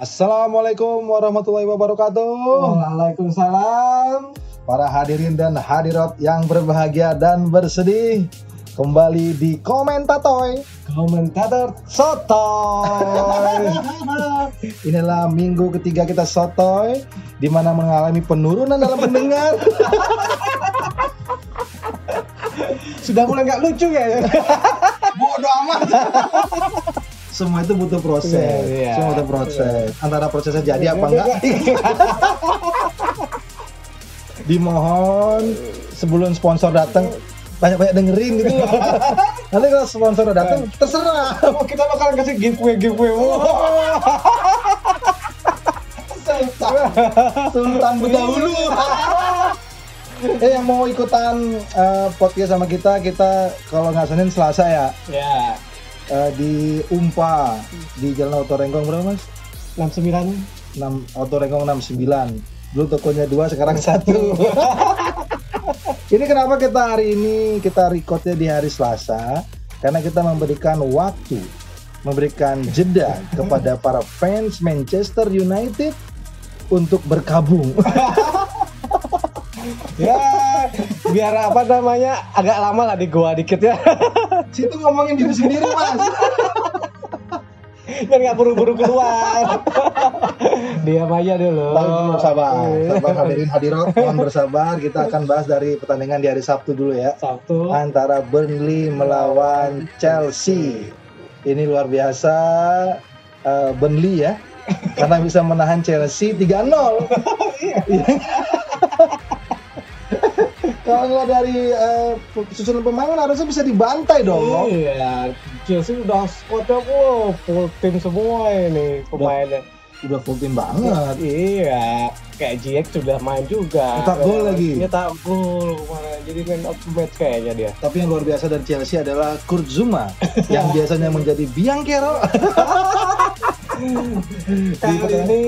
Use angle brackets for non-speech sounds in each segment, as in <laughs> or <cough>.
Assalamualaikum warahmatullahi wabarakatuh. Waalaikumsalam. Para hadirin dan hadirat yang berbahagia dan bersedih, kembali di Komentatoy. Komentator Sotoy. <laughs> Inilah minggu ketiga kita Sotoy, di mana mengalami penurunan dalam pendengar. sudah mulai nggak lucu ya? <laughs> Bodoh amat. <laughs> Semua itu butuh proses. Iya, iya. Semua butuh proses. Antara prosesnya jadi apa enggak? <laughs> Dimohon sebelum sponsor datang banyak-banyak dengerin gitu. <laughs> Nanti kalau sponsor udah datang terserah. Oh, kita bakalan kasih giveaway giveaway. <laughs> Sultan berdahulu. eh yang mau ikutan eh, podcast sama kita, kita kalau nggak Senin Selasa ya ya. Eh, di Umpa di Jalan Auto Renggong berapa mas? 69 6 Auto Renggong 69 dulu tokonya dua sekarang <laughs> satu. Ini kenapa kita hari ini kita recordnya di hari Selasa? Karena kita memberikan waktu memberikan jeda kepada para fans Manchester United untuk berkabung. <laughs> Ya biar apa namanya agak lama lah di gua dikit ya <laughs> situ ngomongin diri sendiri mas. Biar nggak buru-buru keluar. Diam aja dulu. Tahu dulu sabar. Sabar hadirin hadirat mohon bersabar. Kita akan bahas dari pertandingan di hari Sabtu dulu ya. Sabtu. Antara Burnley melawan Chelsea. Ini luar biasa eh, Burnley ya. Karena bisa menahan Chelsea 3-0. <laughs> <laughs> Kalau nggak dari eh, susunan pemain harusnya bisa dibantai dong. iya Chelsea udah squadnya wow, full tim semua ini pemainnya Udah full tim banget. Iya, kayak Ziyech sudah main juga. Cetak gol lagi. Iya, tak gol kemarin. Jadi of the match kayaknya dia. Tapi yang luar biasa dari Chelsea adalah Kurt Zuma yang <laughs> biasanya menjadi biang kerok <laughs> Kali ini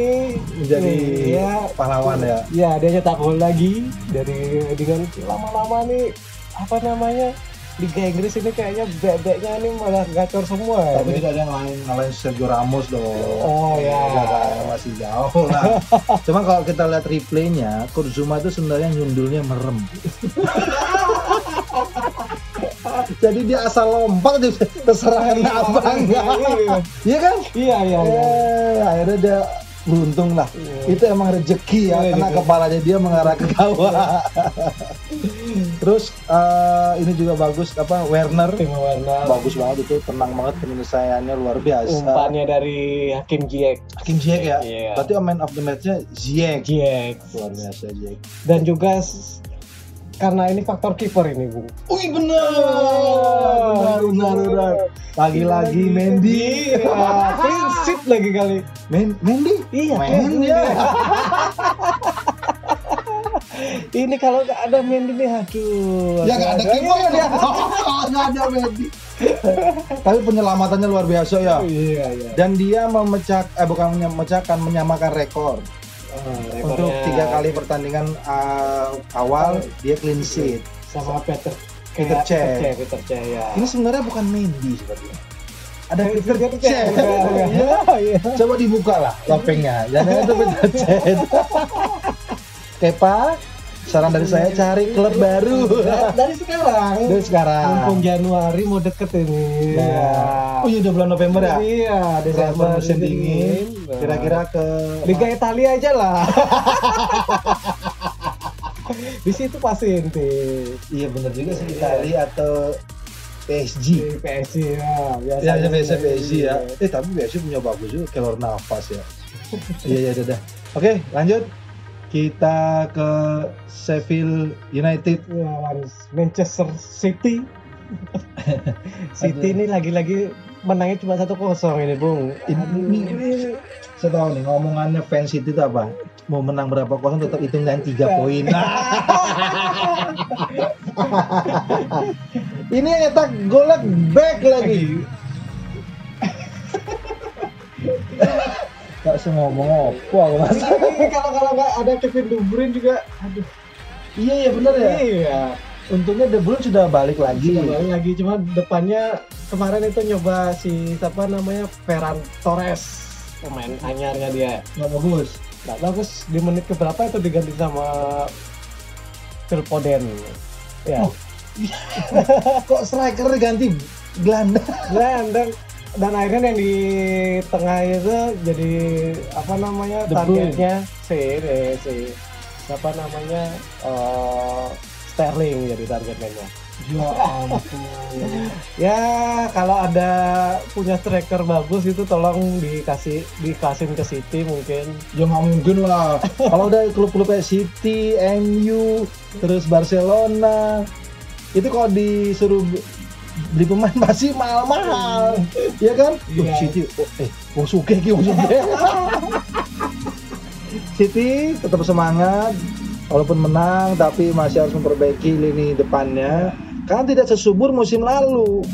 menjadi iya, pahlawan ya. Iya, dia nyetak gol lagi dari dengan lama-lama nih apa namanya Liga Inggris ini kayaknya bebeknya ini malah gacor semua. Tapi ini. tidak ada yang lain ngalahin Sergio Ramos dong. Oh ya. Masih jauh lah. <laughs> Cuma kalau kita lihat replaynya, Kurzuma itu sebenarnya nyundulnya merem. <laughs> Jadi dia asal lompat terserah kena apa enggak. Iya. Iya kan? Iya, iya, iya. Eh, akhirnya dia beruntung lah. Iya. Itu emang rezeki ya, Iya, karena gitu. kepalanya dia mengarah ke bawah. Terus eh, ini juga bagus apa Werner Timo Werner. bagus banget itu tenang banget penyelesaiannya luar biasa. Umpannya dari Hakim Ziyech. Hakim Ziyech ya. Iya. Berarti man of the match-nya Ziyech. Ziyech. Luar biasa Ziyech. dan juga karena ini faktor kiper ini bung Wih benar. Benar benar benar. Lagi-lagi Mendy. Iya, clean sheet lagi kali Men Mendy. Iya, Mendy. iya. <laughs> ini kalau nggak ada Mendy nih aduh Ya nggak ada kiper dia. <laughs> Nggak ada Mendy. Tapi penyelamatannya luar biasa ya. iya iya Dan dia memecah, eh bukan memecahkan, menyamakan rekor. Untuk tiga kali pertandingan uh, awal dia clean sheet. sama Peter Peter Cech. Peter Cech, ya Ini sebenarnya bukan Mendy sepertinya. Ada Peter Peter. Cech, iya, iya. Iya. Coba dibuka lah topengnya. Jangan itu Peter Cech. <laughs> Kepa, saran dari saya cari klub baru. Da- dari sekarang Dari sekarang. mumpung Januari mau deket ini Ya. Oh iya udah bulan November ya? iya Desember Desember musim dingin. Kira-kira ke Liga Italia aja lah. <laughs> Di situ pasti inti. Iya bener juga sih Italia atau PSG. Di PSG ya. Biasa Ya, biasa PSG ya. Eh tapi PSG punya bagus juga kelor nafas ya. Iya iya udah. Oke lanjut. Kita ke Sheffield United. Ya, lawan Manchester City. <laughs> City ini lagi-lagi menangnya cuma satu kosong ini bung. Ini, ini, saya tahu nih ngomongannya fans City itu apa? Mau menang berapa kosong tetap hitung dan tiga poin. <laughs> ini yang nyetak golnya back lagi. <laughs> Gak usah ngomong apa aku mas. Ini kalau kalau nggak ada Kevin De Bruyne juga, aduh. Iya iya bener ya. Iya. Untungnya De Bruyne sudah balik lagi. Sudah balik lagi cuma depannya kemarin itu nyoba si siapa namanya Ferran Torres. pemain anyarnya dia nggak bagus nggak bagus di menit keberapa itu diganti sama Phil Foden ya Oh. <laughs> kok striker ganti gelandang dan dan akhirnya yang di tengah itu jadi apa namanya Bruyne. targetnya si eh, si. Siapa namanya? Eh, Sterling jadi targetnya. Ya ampun. Ya kalau ada punya striker bagus itu tolong dikasih dikasihin ke City mungkin. Ya nggak mungkin lah. <laughs> Kalau udah klub-klub kayak City, MU, terus Barcelona itu kalau disuruh beli pemain pasti mahal-mahal. Ya kan? Tuh, Iya. City oh, eh wong suge ki suge City tetap semangat walaupun menang tapi masih harus memperbaiki lini depannya. Karena tidak sesubur musim lalu.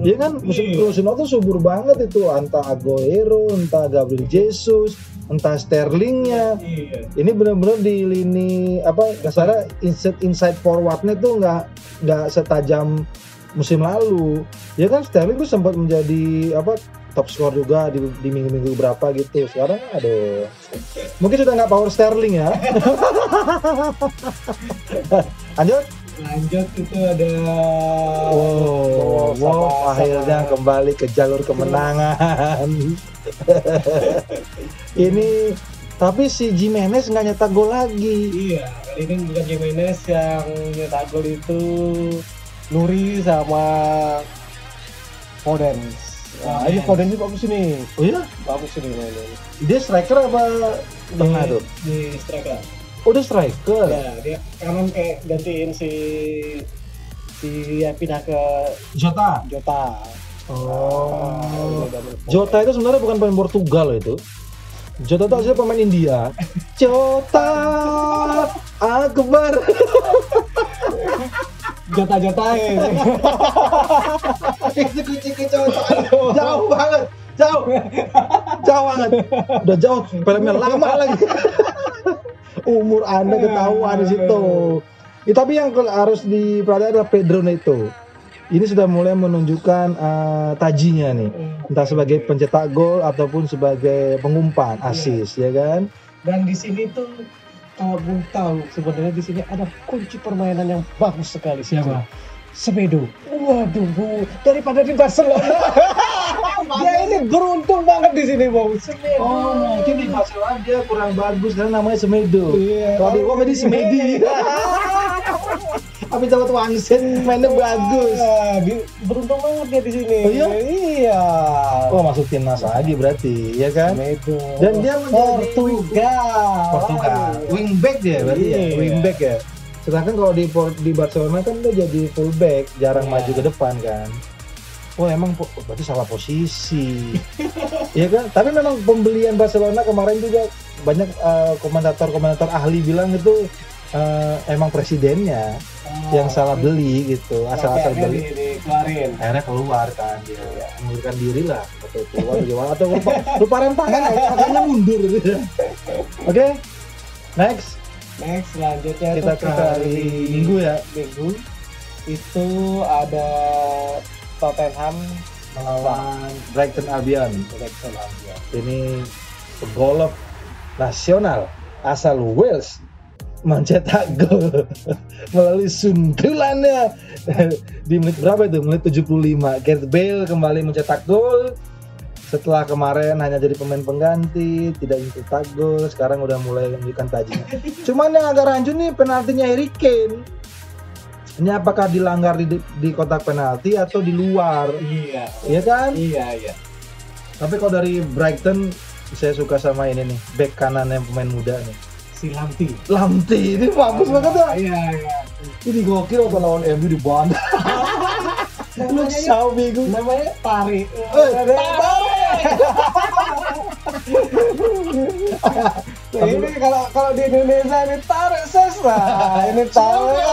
Iya kan? musim Iya. musim lalu tuh subur banget itu. Entah Aguero, entah Gabriel Jesus, entah Sterlingnya. iya. Ini benar-benar di lini apa kasarnya inside inside forwardnya tuh nggak nggak setajam musim lalu. Ya kan Sterling tuh sempat menjadi apa top skor juga di, di minggu-minggu berapa gitu. Sekarang aduh mungkin sudah nggak power Sterling ya. <laughs> Lanjut. lanjut itu ada Wow, wow, sama- akhirnya sama- kembali ke jalur kemenangan. <laughs> Ini tapi si Jimenez nggak nyetak gol lagi. Iya, kali ini bukan Jimenez yang nyetak gol itu Nuri sama Foden. Nah, ini Foden ini bagus ini. Oh iya, Bagus ini mainnya. dia striker apa tengah Di- tuh? Di striker. Oh, dia striker. Ya, dia kanan kayak gantiin si si ya pindah ke Jota. Jota. Oh. Dapet Jota itu sebenarnya bukan pemain Portugal itu. Jota itu aslinya pemain India. Jota Akbar. <laughs> <laughs> Itu kunci kecocokan jauh banget jauh. Jauh banget. Udah jauh filmnya lama lagi. <laughs> Umur anda ketahuan di situ. Ya, tapi yang harus diperhatikan adalah Pedro Neto ini sudah mulai menunjukkan eh, tajinya nih. Entah sebagai pencetak gol ataupun sebagai pengumpan asis ya kan? Dan di sini tuh belum tahu sebenarnya di sini ada kunci permainan yang bagus sekali Siapa? Semedo. Waduh, Bu. daripada di Barcelona. <laughs> dia ini beruntung banget di sini, Bang. Semedo. Oh mungkin di Barcelona dia kurang bagus karena namanya Semedo Iya. kalau di komedi Semedi <laughs> tapi dapat wangsit mainnya bagus Iya, di- beruntung banget dia di sini. Oh, iya? Iya. Oh masuk timnas lagi berarti, ya kan? Semedo. Dan dia menjadi Portugal. Portugal, wingback dia berarti ya, Iya. wingback ya. Sedangkan kalau di di Barcelona kan dia jadi fullback, jarang Iya. maju ke depan kan. Oh emang berarti salah posisi, <laughs> Iya kan? Tapi memang pembelian Barcelona kemarin juga banyak eh, komentator-komentator ahli bilang itu eh, emang presidennya Ah, yang salah beli gitu, asal-asal beli. akhirnya di- dikeluarin. akhirnya keluar kan dia mengundurkan diri lah atau keluar atau lupa lupa rem tangan akhirnya mundur gitu <laughs> ya. oke next Next selanjutnya kita ke hari minggu ya Minggu itu ada Tottenham melawan Brighton Albion Brighton Albion. ini pegolf nasional asal Wales mencetak <laughs> gol melalui sundulannya <laughs> di menit berapa itu? Menit 75 Gareth Bale kembali mencetak gol. Setelah kemarin hanya jadi pemain pengganti tidak mencetak gol sekarang udah mulai menunjukkan tajinya <laughs> cuman yang agak rancu nih penaltinya Harry Kane. Ini apakah dilanggar di, di kotak penalti atau di luar? Iya. ya kan? Iya, iya. tapi kalau dari Brighton saya suka sama ini nih back kanan yang pemain muda nih Si Lamti. Lamti ini bagus banget ya Iya, iya. ini gokil waktu lawan MU di bawah lu sao bingung Namanya Tari. Eh, <laughs> Nah, ini kalau kalau di Indonesia ini tarik sesa. ini tarik.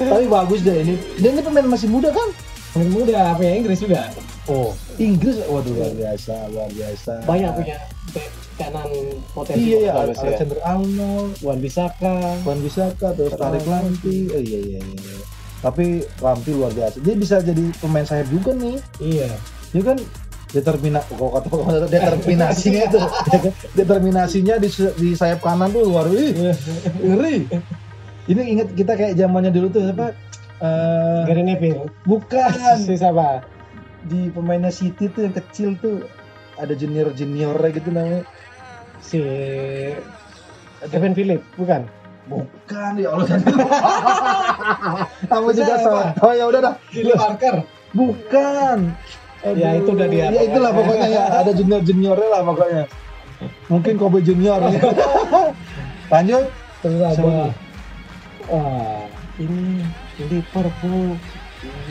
tapi bagus deh ini dan ini pemain masih muda kan Pemain muda, punya Inggris juga. oh Inggris. Waduh luar biasa luar biasa. Banyak punya back kanan potensi iya ya bagus ya. Alexander Arnold Wan Bisaka. Wan Bisaka terus Tarik Lampi. Oh, iya iya iya. Tapi Lampi luar biasa. Dia bisa jadi pemain sayap juga nih. Iya. dia kan? Determina kok kata kata <laughs> determinasinya itu. <laughs> Determinasinya di, di sayap kanan tuh luar ih ngeri. Ini inget kita kayak zamannya dulu tuh apa eh, Gary Neville. bukan. Si siapa di pemainnya City tuh yang kecil tuh ada junior juniornya gitu namanya. Si Kevin Phillips bukan? Bukan ya Allah <laughs> kamu juga salah. oh ya udah dah. Gilly Parker. Bukan. Ya, itu udah dia. ya itulah pokoknya ya. Ada junior juniornya lah pokoknya. Mungkin Kobe junior. <laughs> Lanjut. Terus ada wah ini Liverpool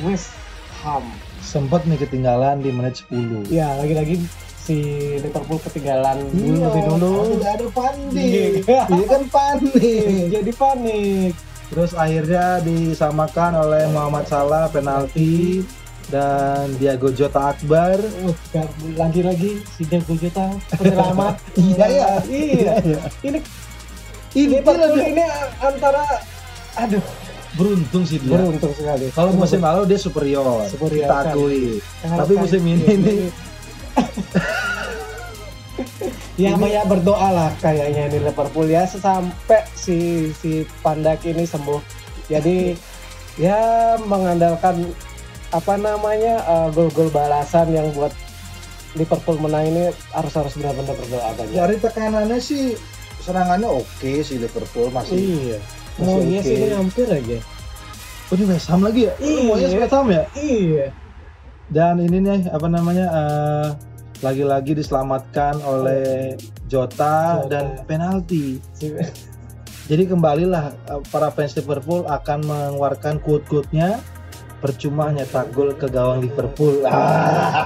West Ham sempat nih ketinggalan di menit 10 ya lagi-lagi si Liverpool ketinggalan dulu Iya, lebih dulu tidak ada panik. Iya. Iya <laughs> kan panik. <laughs> jadi panik Terus akhirnya disamakan oleh Muhammad Salah penalti dan Diago Jota Akbar. Gak- lagi-lagi si Diego Jota penyelamat <laughs> Iya, iya. iya Iya. ini Ini dia ini antara aduh beruntung sih dia. beruntung sekali. Kalau musim lalu dia superior, Superior kita akui. Tapi musim ini iya, nih. <laughs> ya banyak berdoa lah kayaknya ini Liverpool. Ya sampai si si Pandak ini sembuh. Jadi ya mengandalkan apa namanya eh, gol-gol balasan yang buat Liverpool menang ini harus harus benar-benar berdoa banyak. Dari tekanannya sih serangannya oke sih Liverpool masih. iya Masih oh iya sih ini hampir aja Oh ini West Ham lagi ya? Iya. Oh, iya West Ham ya? iya Dan ini nih apa namanya eh, lagi-lagi diselamatkan oleh Jota, Jota. dan penalti. Jadi kembalilah eh, para fans Liverpool akan mengeluarkan quote-quote-nya percuma nyetak gol ke gawang Liverpool. Ah.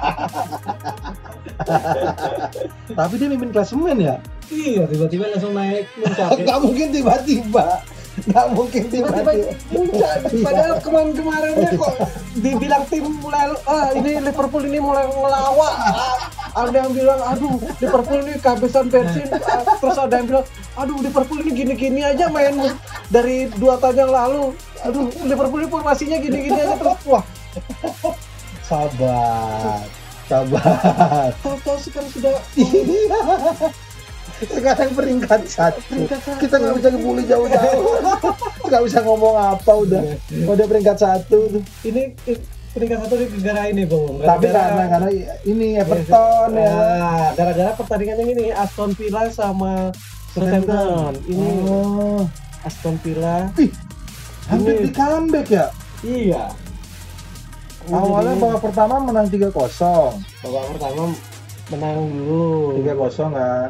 <laughs> Tapi dia mimpin klasemen ya? iya tiba-tiba langsung naik muncak ya. <laughs> Gak mungkin tiba-tiba. Gak mungkin tiba-tiba muncak padahal kemarin-kemarinnya kok dibilang tim mulai ah ini Liverpool ini mulai ngelawak. Ada yang bilang aduh Liverpool ini kehabisan bensin. Terus ada yang bilang aduh Liverpool ini gini-gini aja main dari dua tahun yang lalu. Aduh Liverpool ini formasinya gini-gini aja terus. Wah. Sabar. Sabar. tahu-tahu sekarang sudah Iya. Sekarang peringkat satu. Peringkat satu. Kita nggak bisa ngebully jauh-jauh. Nggak bisa ngomong apa udah. Udah peringkat satu. ini eh, peringkat satu di negara ini bung Tapi karena karena ini Everton ya. Nah, gara-gara pertandingan yang ini Aston Villa sama Southampton. Ini Oh, Aston Villa. Ih, hampir Ini- di comeback ya. Iya. Awalnya babak pertama menang 3-0. babak pertama menang dulu 3-0 kan.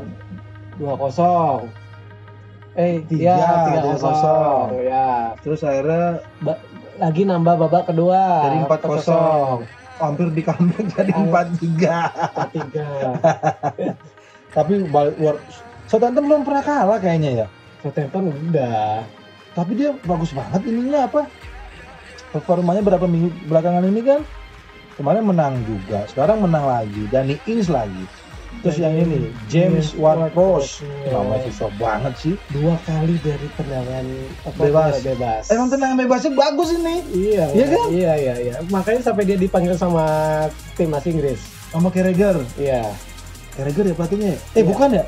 2-0. Eh, Tiga, iya, tiga 3-0. kosong. Ya. Terus akhirnya Ba- lagi nambah babak kedua. Dari 4-0. hampir di comeback <laughs> jadi Ah. 4-3. 4-3. Tapi balik luar Southampton belum pernah kalah kayaknya ya. Southampton udah. Tapi dia bagus banget ininya apa? Performanya berapa minggu belakangan ini kan kemarin menang juga, sekarang menang lagi, Danny Ings lagi. Terus yang ini James Ward-Prowse, Ward-Prowse. namanya susah banget sih. Dua kali dari tendangan apa, Bebas. bebas. Emang tendangan bebasnya bagus ini Iya, Iya kan? Iya, iya, iya. Makanya sampai dia dipanggil sama timnas Inggris. sama Carragher. Iya. Carragher ya pelatihnya? ya? Eh Iya. bukan ya?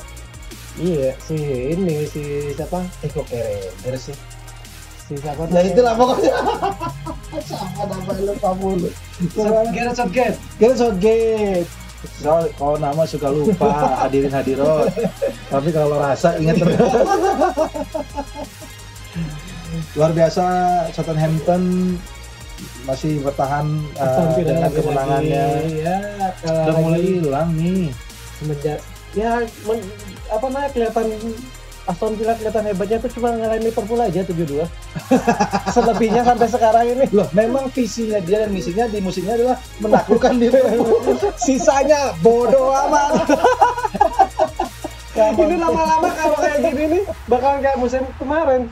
Iya, si ini si siapa? Eh kok Carragher sih? Si siapa? Ya itulah pokoknya. <laughs> Sama nama lupa mulu. Gareth Southgate. Kita Southgate. Soal kalau nama suka lupa hadirin hadirat. Tapi kalau rasa ingat terus. Luar biasa Southampton masih bertahan uh, dengan kemenangannya. Ya, Udah mulai hilang nih. semenjak ya men- apa namanya kelihatan Aston Villa kelihatan hebatnya tuh cuma ngalahin Liverpool aja 7-2. <laughs> Selebihnya sampai sekarang ini Loh, memang visinya dia dan misinya di musimnya adalah menaklukkan <laughs> Liverpool. sisanya bodoh amat. ini lama-lama kalau kayak gini nih bakalan kayak musim kemarin.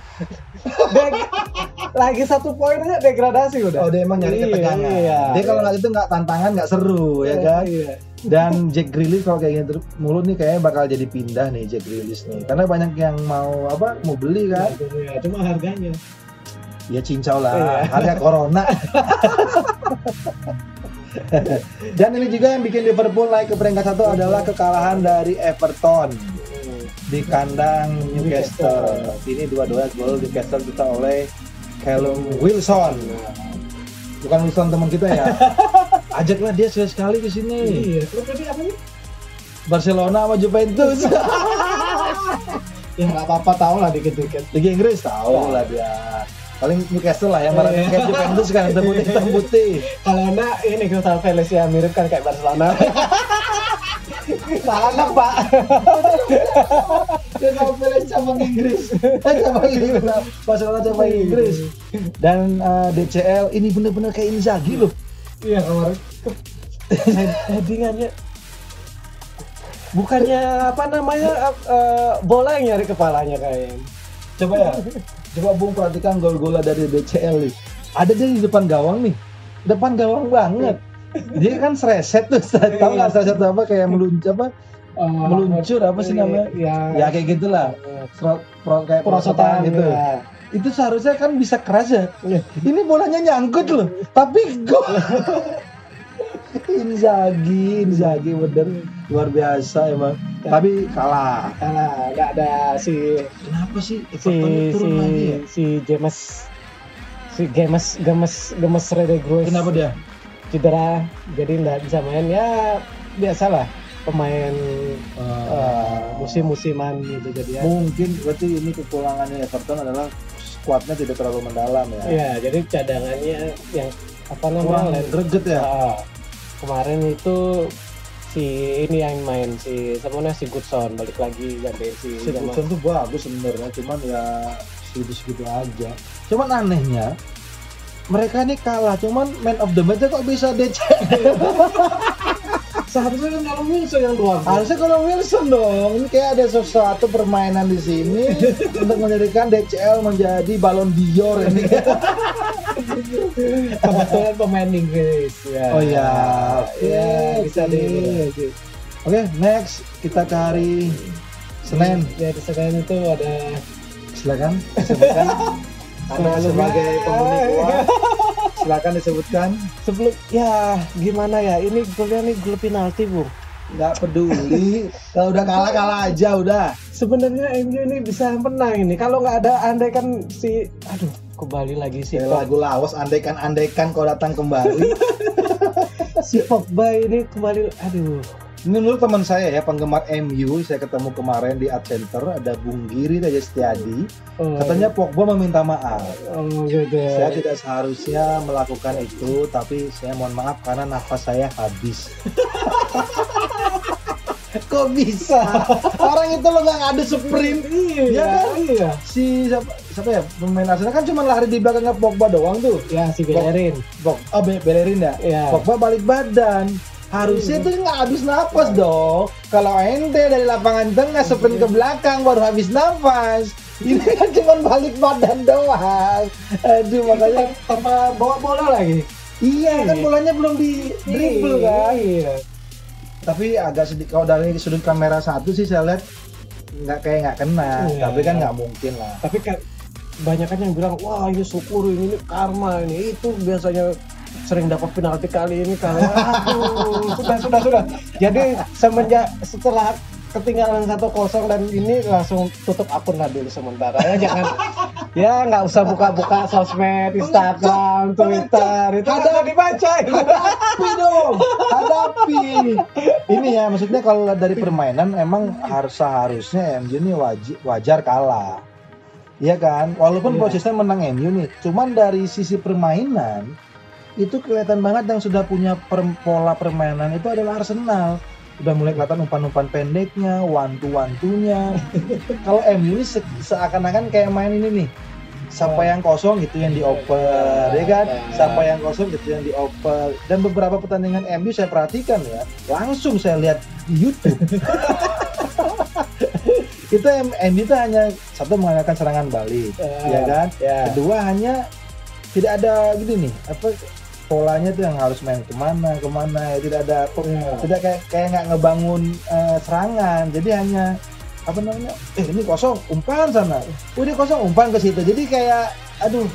Deg- lagi satu poin aja degradasi udah. Oh, dia emang nyari Iya, ketegangan. iya. dia kalau nggak itu nggak tantangan nggak seru ya kan. Iya. Dan Jack Grealish kalau kayak gini terus mulu nih kayaknya bakal jadi pindah nih Jack Grealish nih. Karena banyak yang mau apa mau beli kan. Iya, cuma harganya. Ya cincau lah. Iya. Harga corona. <laughs> Dan ini juga yang bikin Liverpool naik ke peringkat satu adalah kekalahan dari Everton di kandang Newcastle. Ini dua-dua gol Newcastle kita oleh Callum Wilson. Bukan Wilson teman kita ya. <laughs> Ajaklah dia sekali-sekali ke sini. Iya, klub tadi apa nih? Barcelona sama Juventus. <laughs> Ya nggak apa-apa tahu lah dikit-dikit. Liga Inggris tahu lah dia. Paling Newcastle lah yang marah Iya. kayak Juventus kan hitam putih hitam putih. Kalau enggak ini Crystal Palace ya mirip kan kayak Barcelona. <laughs> Salah pak. <laughs> Mau pilih cabang Inggris. cabang Inggris. Barcelona cabang Inggris. Dan eh, DCL ini bener-bener kayak Inzaghi loh. Iya kemarin. Head- Headingannya bukannya apa namanya eh, bola yang nyari kepalanya kayaknya. Coba ya. Coba Bung perhatikan gol-gol dari DCL nih. Ada dia di depan gawang nih. Depan gawang banget. Dia kan sereset tuh, tahu nggak sereset apa kayak meluncur apa? Eh, Meluncur apa sih namanya? Ya, Ya kayak gitulah. Pro, pro, kayak perosotan prosotan gitu. ya. Itu seharusnya kan bisa keras ya. Ini bolanya nyangkut loh, tapi gol. Inzaghi, Inzaghi bener luar biasa emang. Tapi kalah. Karena nggak ada si Kenapa sih si Everton si turun lagi ya? si James si Gemes Gemes Gemes Rodriguez Kenapa dia? cedera jadi nggak bisa main ya biasalah pemain Ah. eh, musim-musiman gitu jadi ya. Mungkin berarti ini kekurangannya Everton adalah skuadnya tidak terlalu mendalam ya. Ya, jadi cadangannya yang apa namanya? Greget ya. Ah, kemarin itu si ini yang main si semuanya si Goodson balik lagi gantiin si Si. Goodson tuh bagus sebenarnya, cuman ya segitu-segitu aja. Cuman anehnya mereka ini kalah, cuman man of the match kok bisa DC? <laughs> Seharusnya kan kalau Wilson yang gol. Harusnya kalau Wilson dong, ini kayak ada sesuatu permainan di sini <laughs> untuk menjadikan DCL menjadi balon dior ini. kebetulan pemain Inggris ya. Oh iya, oke, ya bisa di Oke, next kita ke hari Senin. Ya di Senin itu ada Silakan. Anda <laughs> Selalu sebagai ya. penghuni <laughs> silakan disebutkan. sebelum ya gimana ya ini golnya nih gol penalti bung Nggak peduli, kalau udah kalah kalah aja udah. sebenarnya MU ini bisa menang ini kalau nggak ada andai kan si aduh kembali lagi si Kayak lagu lawas andaikan andaikan kau datang kembali. <laughs> si Pogba ini kembali aduh menurut teman saya ya penggemar MU, saya ketemu kemarin di Art Center ada Bung Giri Raja Setiadi. oh, Katanya Pogba meminta maaf. oh gitu Saya tidak seharusnya melakukan itu, tapi saya mohon maaf karena nafas saya habis. <laughs> Kok bisa? Orang itu lo nggak ngadu sprint. iya Iya kan? iya Si siapa, siapa ya pemain Arsenal kan cuma lari di belakangnya Pogba doang tuh. ya si Bellerin Pog, oh Be- Bellerin ya? Iya. Pogba balik badan. Harusnya Iya. tuh nggak habis nafas dong. Kalau ente dari lapangan tengah sprint ke belakang baru habis nafas. Ini kan cuma balik badan doang. Aduh makanya tanpa bawa bola lagi iya kan bolanya belum di dribble kan. iya Tapi agak sedikit kalau dari sudut kamera satu sih saya lihat nggak kayak nggak kena. Iya. Tapi kan nggak mungkin lah. tapi kan banyak kan yang bilang wah ini syukur ini, ini karma ini itu biasanya sering dapat penalti kali ini kalau aduh. Sudah sudah sudah. Jadi semenjak setelah ketinggalan satu kosong dan ini langsung tutup akun lah dulu sementara. Ya jangan. Ya nggak usah buka-buka sosmed Instagram Twitter. Itu ada dibaca. Hadapi dong. Hadapi. Ini ya maksudnya kalau dari permainan emang harus seharusnya MU ini wajib wajar kalah. Iya kan? Walaupun Iya. prosesnya menang MU nih. Cuman dari sisi permainan itu kelihatan banget yang sudah punya per- pola permainan itu adalah Arsenal. Udah mulai kelihatan umpan-umpan pendeknya wantu-wantunya. <laughs> Kalau MU ini se- seakan-akan kayak main ini nih. Sampai yang kosong gitu yang dioper ya kan? Sampai yang kosong gitu yang dioper. Dan beberapa pertandingan MU saya perhatikan ya langsung saya lihat di YouTube. <laughs> Itu MU itu hanya satu mengandalkan serangan balik ya kan? ya. Kedua hanya tidak ada gini nih apa polanya tuh yang harus main ke mana ke mana ya tidak ada Ya. tidak kayak kayak nggak ngebangun eh, serangan jadi hanya apa namanya eh ini kosong umpan sana oh ini kosong umpan ke situ jadi kayak aduh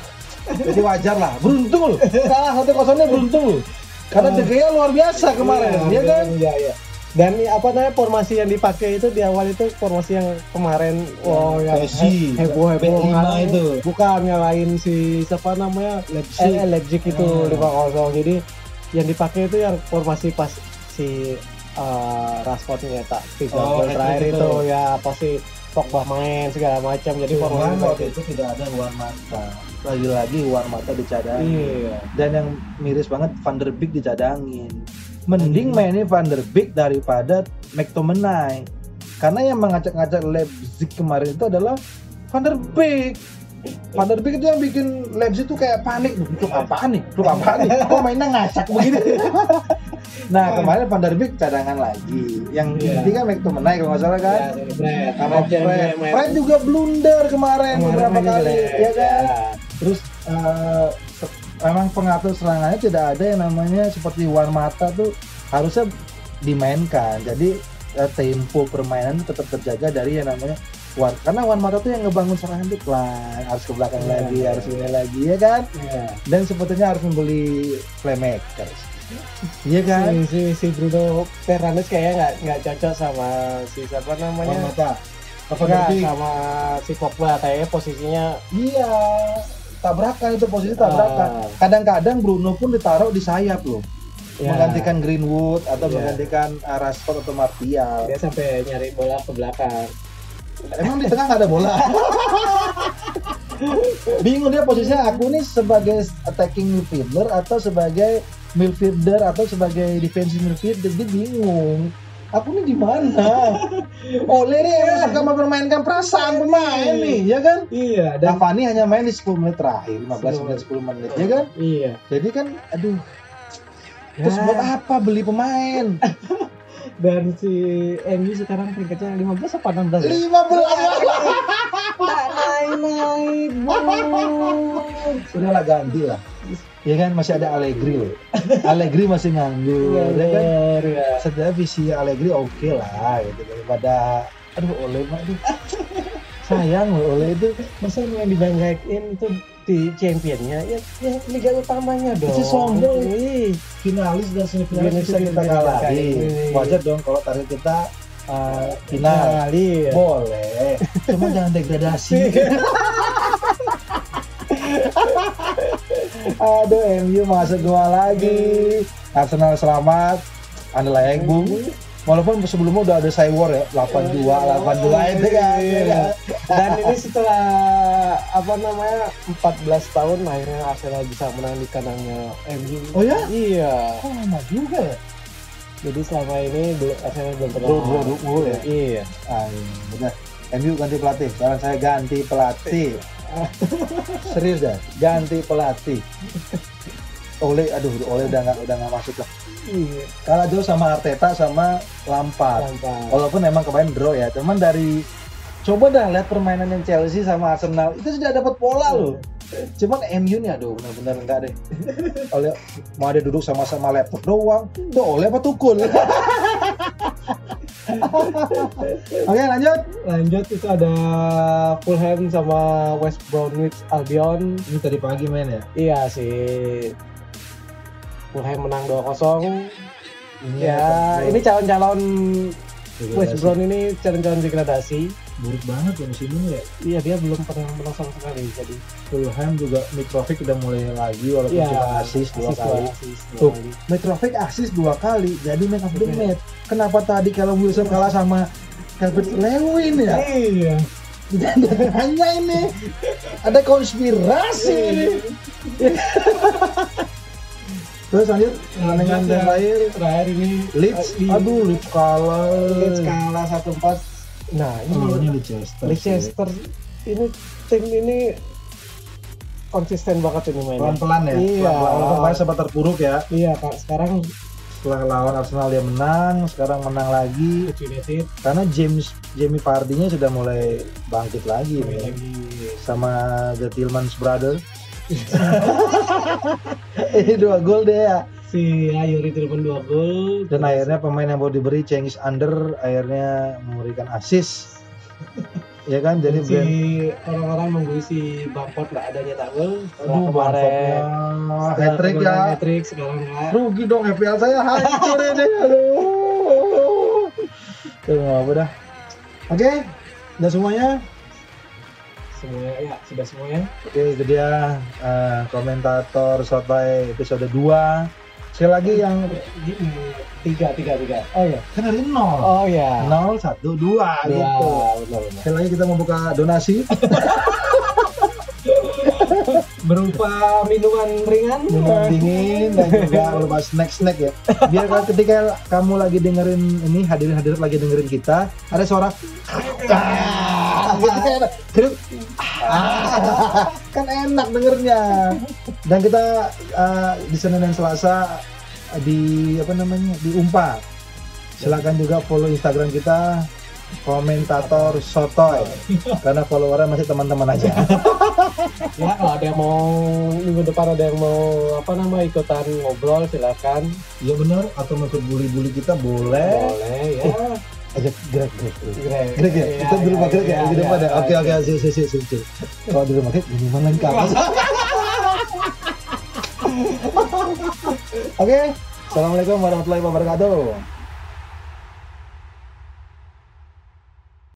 Jadi wajar lah. Beruntung loh. Kalah satu kosongnya beruntung loh. Karena De Gea luar biasa kemarin, ya kan? Iya, iya. Dan apa namanya formasi yang dipakai itu di awal itu formasi yang kemarin wow yang Messi, heboh heboh B5 itu. bukan nyalain si siapa namanya Leipzig. eh, Leipzig itu Hmm. lima kosong jadi yang dipakai itu yang formasi pas si uh, Rashford nyetak tiga Oh, gol terakhir itu. itu ya pasti Pogba main segala macam jadi Cuman formasi waktu itu tidak ada Juan Mata. Lagi-lagi Juan Mata dicadangin. iya Dan yang miris banget Van der Beek dicadangin. Mending mainin Van der Beek daripada McTominay. Karena yang mengacak-ngacak Leipzig kemarin itu adalah Van der Beek. Van der Beek itu yang bikin Leipzig tuh kayak panik. Untuk apa nih? Untuk apa nih? Kok mainnya ngacak begini? <laughs> nah kemarin Van der Beek cadangan lagi. Yang Iya. inti kan McTominay kalau nggak salah kan. Ya, Fred Sama Fred. Fred juga blunder kemarin beberapa kali, ya kan? Terus eh, memang pengatur serangannya tidak ada yang namanya seperti Wan Mata tuh harusnya dimainkan. Jadi eh, tempo permainan tetap terjaga dari yang namanya Wan. Karena Wan Mata tuh yang ngebangun serangan tuh pelan, harus ke belakang Iya, lagi, harus ini lagi, ya kan? Iya. Dan sepertinya harus membeli playmakers. Iya kan? si, si, si Bruno Fernandes kayaknya nggak nggak cocok sama si siapa Wan namanya Mata. Apa Enggak, Derby? sama si Pogba kayaknya posisinya Iya, tabrakan itu posisi tabrakan. Ah. Kadang-kadang Bruno pun ditaruh di sayap loh. ya, menggantikan Greenwood atau Iya. menggantikan uh, Rashford atau Martial. dia sampai nyari bola ke belakang Emang di tengah nggak ada bola? <laughs> Bingung dia posisinya aku nih sebagai attacking midfielder atau sebagai midfielder atau sebagai defensive midfielder dia bingung. Aku nih di mana? Oleh nih emang suka mempermainkan perasaan pemain nih, ya kan? iya Cavani hanya main di 10 menit terakhir, 15 menit 10 menit, ya kan? iya Jadi kan, aduh, terus Ya. buat apa beli pemain? <laughs> dan si MU sekarang peringkatnya 15 apa 16 ya? 15 naik naik Sudah lah ganti lah. Ya kan masih ada Allegri loh. Allegri masih nganggur, ya kan? ya Sebenarnya visi Allegri oke lah gitu daripada aduh oleh mah aduh. Sayang loh oleh itu masa yang dibanggain itu di championnya ya, ya liga utamanya dong Masih sombong. Ih, finalis dan Finalis semifinalis bisa kita kalahin. kalahin. Wajar dong kalau target kita uh, final. iya. Boleh, cuma jangan degradasi. <laughs> <laughs> Aduh, MU masuk gua lagi. Arsenal selamat. Anda layak bung. Walaupun sebelumnya udah ada Cywar ya, 82, 82 itu kan. ya kan? dan ini setelah apa namanya 14 tahun akhirnya Arsenal bisa menang di kandangnya MU Oh ya? iya Kok lama juga ya? jadi selama ini Arsenal belum pernah draw, draw mulu ya? iya Ah, iya, udah. MU ganti pelatih. Sekarang saya ganti pelatih. <laughs> Serius ya? Ganti pelatih. Oleh, aduh, Oleh udah nggak udah nggak masuk lah. iya Kalah jauh sama Arteta sama Lampard. Lampard. Walaupun emang kemarin draw ya, cuman dari coba dah lihat permainan yang Chelsea sama Arsenal itu sudah dapat pola loh. Cuman MU nih aduh benar-benar enggak deh. Oleh mau ada duduk sama-sama laptop doang, tuh oleh apa tukul. <laughs> <laughs> Oke lanjut. lanjut itu ada Fulham sama West Bromwich Albion Ini tadi pagi main ya. iya sih Fulham menang 2-0 Ini ya apa? ini calon-calon. West Brom ini calon-calon degradasi buruk banget ya musim ini ya. iya dia belum pernah menang sama sekali jadi Fulham juga Mitrovic udah mulai lagi walaupun Iya, cuma asis dua assist kali. dua Tuh. kali. Mitrovic asis dua kali jadi man of the match. Kenapa tadi kalau Wilson kalah sama Calvert Lewin ya? iya <laughs> Hanya ini ada konspirasi ini. Terus lanjut pertandingan Lanjut ya. terakhir ini Leeds, aduh Leeds kalah. Leeds kalah 1-4 nah ini Lawannya Leicester. Leicester ini tim ini konsisten banget ini mainnya Pelan-pelan ya. Iya. Walaupun kemarin sempat terpuruk ya. iya kak sekarang Setelah lawan Arsenal dia menang, sekarang menang lagi. United Karena James Jamie Vardy-nya sudah mulai bangkit lagi nih. lagi Sama The Tillmans Brother. <laughs> Ini dua gol deh ya. Si Ayuri Tilman 2 gol. Dan akhirnya pemain yang baru diberi Cengiz Under akhirnya memberikan assist. <laughs> ya kan? Jadi si orang-orang nunggu si Bangkot nggak adanya tanggul setelah aduh kemarin hat-trick ya. Hat-trick sekarang nggak. Rugi dong FPL saya hancur ini. <laughs> Aduh. Tuh, apa dah? Oke udah semuanya? Semuanya ya sudah semuanya. Oke itu dia eh, komentator sotai episode 2 sekali lagi yang tiga tiga tiga. Oh ya kan dari nol. Oh ya nol satu dua gitu. benar benar. Sekali lagi kita membuka donasi. <laughs> Berupa minuman ringan. Minum dingin dan juga berupa snack snack ya. Biar kalau ketika kamu lagi dengerin ini hadirin hadirin lagi dengerin kita ada suara. "Ah," kan Gitu. Ah, kan enak dengernya. Dan kita uh, di Senin dan Selasa di apa namanya di Umpa. Silakan juga follow Instagram kita komentator sotoy. Karena followernya masih teman-teman aja. <laughs> Ya kalau ada yang mau minggu depan ada yang mau apa nama ikutan ngobrol silakan. Iya benar. Atau mau ikut bully-bully kita boleh. Boleh ya ajak gerak gerak Greg gerak ya kita di rumah gerak ya di iya, rumah ada. Iya, oke iya. oke sih sih sih sih sih. kalau di rumah gerak minuman lengkap <laughs> oke. Assalamualaikum warahmatullahi wabarakatuh